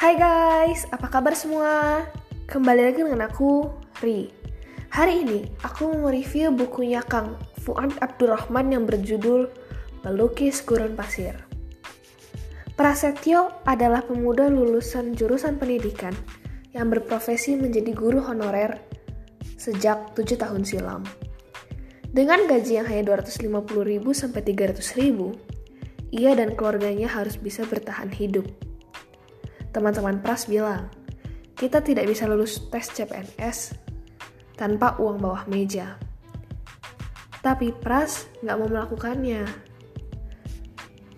Hai guys, apa kabar semua? Kembali lagi dengan aku, Ri. Hari ini aku mau review bukunya Kang Fuad Abdurrahman yang berjudul Pelukis Gurun Pasir. Prasetyo adalah pemuda lulusan jurusan pendidikan yang berprofesi menjadi guru honorer sejak 7 tahun silam. Dengan gaji yang hanya 250.000 sampai 300.000, ia dan keluarganya harus bisa bertahan hidup. Teman-teman Pras bilang, kita tidak bisa lulus tes CPNS tanpa uang bawah meja. Tapi Pras nggak mau melakukannya.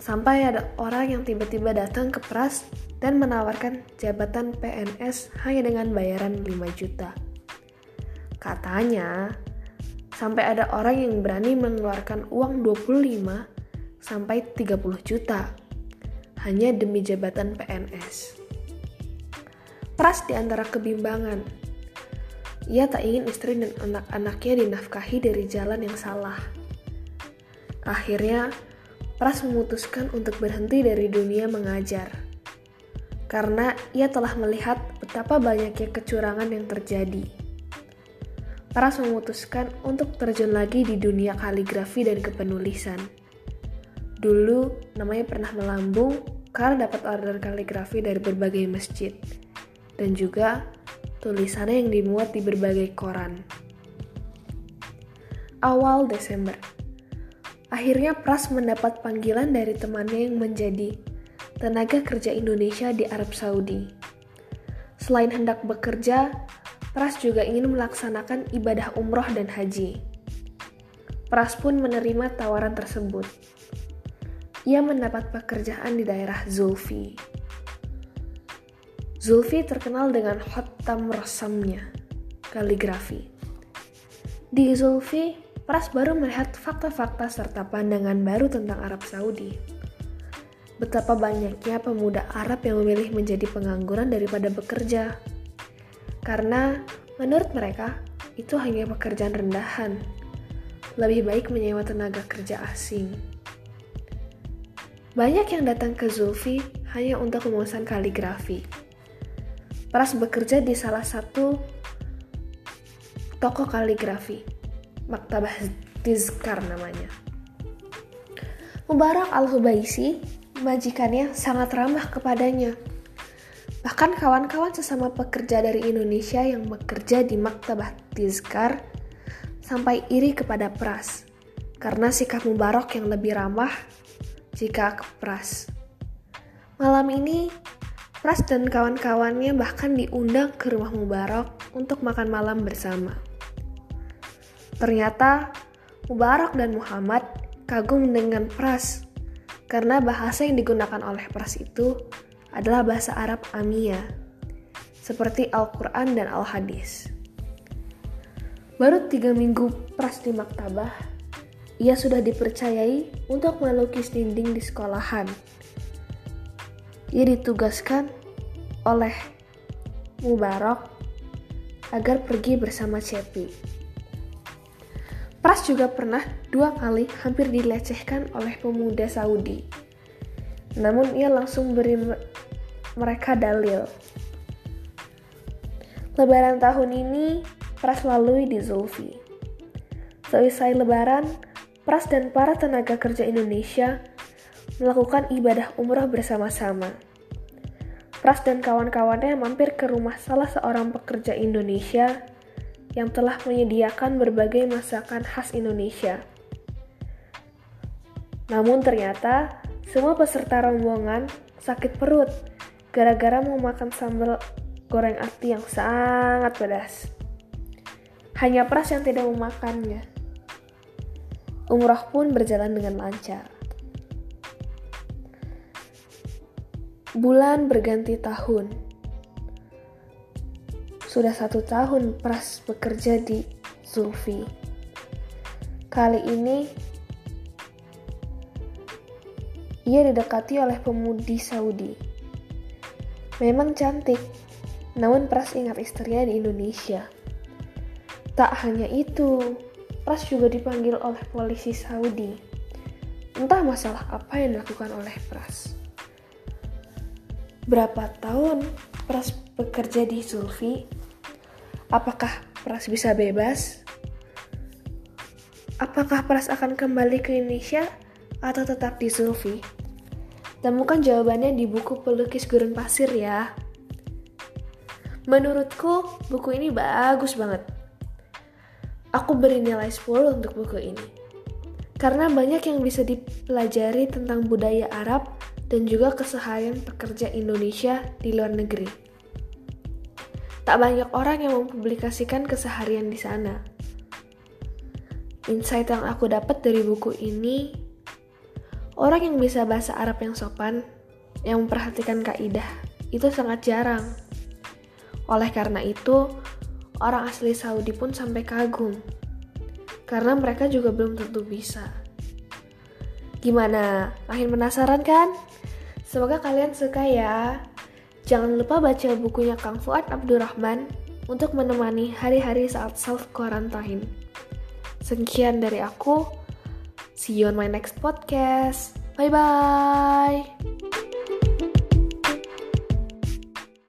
Sampai ada orang yang tiba-tiba datang ke Pras dan menawarkan jabatan PNS hanya dengan bayaran 5 juta. Katanya, sampai ada orang yang berani mengeluarkan uang 25 sampai 30 juta hanya demi jabatan PNS. Pras di antara kebimbangan. Ia tak ingin istri dan anak-anaknya dinafkahi dari jalan yang salah. Akhirnya, Pras memutuskan untuk berhenti dari dunia mengajar. Karena ia telah melihat betapa banyaknya kecurangan yang terjadi. Pras memutuskan untuk terjun lagi di dunia kaligrafi dan kepenulisan Dulu namanya pernah melambung karena dapat order kaligrafi dari berbagai masjid dan juga tulisannya yang dimuat di berbagai koran. Awal Desember, akhirnya Pras mendapat panggilan dari temannya yang menjadi tenaga kerja Indonesia di Arab Saudi. Selain hendak bekerja, Pras juga ingin melaksanakan ibadah umroh dan haji. Pras pun menerima tawaran tersebut ia mendapat pekerjaan di daerah Zulfi. Zulfi terkenal dengan hotam rosamnya, kaligrafi. Di Zulfi, Pras baru melihat fakta-fakta serta pandangan baru tentang Arab Saudi. Betapa banyaknya pemuda Arab yang memilih menjadi pengangguran daripada bekerja. Karena menurut mereka, itu hanya pekerjaan rendahan. Lebih baik menyewa tenaga kerja asing. Banyak yang datang ke Zulfi hanya untuk memesan kaligrafi. Pras bekerja di salah satu toko kaligrafi, Maktabah Tizkar namanya. Mubarak Al-Hubaisi, majikannya sangat ramah kepadanya. Bahkan kawan-kawan sesama pekerja dari Indonesia yang bekerja di Maktabah Tizkar sampai iri kepada Pras karena sikap Mubarak yang lebih ramah jika ke Pras. Malam ini, Pras dan kawan-kawannya bahkan diundang ke rumah Mubarak untuk makan malam bersama. Ternyata, Mubarak dan Muhammad kagum dengan Pras karena bahasa yang digunakan oleh Pras itu adalah bahasa Arab Amia, seperti Al-Quran dan Al-Hadis. Baru tiga minggu Pras di maktabah, ia sudah dipercayai untuk melukis dinding di sekolahan. Ia ditugaskan oleh Mubarak agar pergi bersama Cepi. Pras juga pernah dua kali hampir dilecehkan oleh pemuda Saudi. Namun ia langsung beri mereka dalil. Lebaran tahun ini Pras lalui di Zulfi. Selesai lebaran, Pras dan para tenaga kerja Indonesia melakukan ibadah umrah bersama-sama. Pras dan kawan-kawannya mampir ke rumah salah seorang pekerja Indonesia yang telah menyediakan berbagai masakan khas Indonesia. Namun ternyata semua peserta rombongan sakit perut gara-gara mau makan sambal goreng ati yang sangat pedas. Hanya Pras yang tidak memakannya. Umroh pun berjalan dengan lancar. Bulan berganti tahun. Sudah satu tahun Pras bekerja di Zulfi. Kali ini ia didekati oleh pemudi Saudi. Memang cantik, namun Pras ingat istrinya di Indonesia. Tak hanya itu, Pras juga dipanggil oleh polisi Saudi. Entah masalah apa yang dilakukan oleh Pras. Berapa tahun Pras bekerja di Sulfi? Apakah Pras bisa bebas? Apakah Pras akan kembali ke Indonesia atau tetap di Sulfi? Temukan jawabannya di buku Pelukis Gurun Pasir ya. Menurutku, buku ini bagus banget. Aku beri nilai 10 untuk buku ini. Karena banyak yang bisa dipelajari tentang budaya Arab dan juga keseharian pekerja Indonesia di luar negeri. Tak banyak orang yang mempublikasikan keseharian di sana. Insight yang aku dapat dari buku ini, orang yang bisa bahasa Arab yang sopan, yang memperhatikan kaidah, itu sangat jarang. Oleh karena itu, orang asli Saudi pun sampai kagum. Karena mereka juga belum tentu bisa. Gimana? Makin penasaran kan? Semoga kalian suka ya. Jangan lupa baca bukunya Kang Fuad Abdurrahman untuk menemani hari-hari saat self-quarantine. Sekian dari aku. See you on my next podcast. Bye-bye.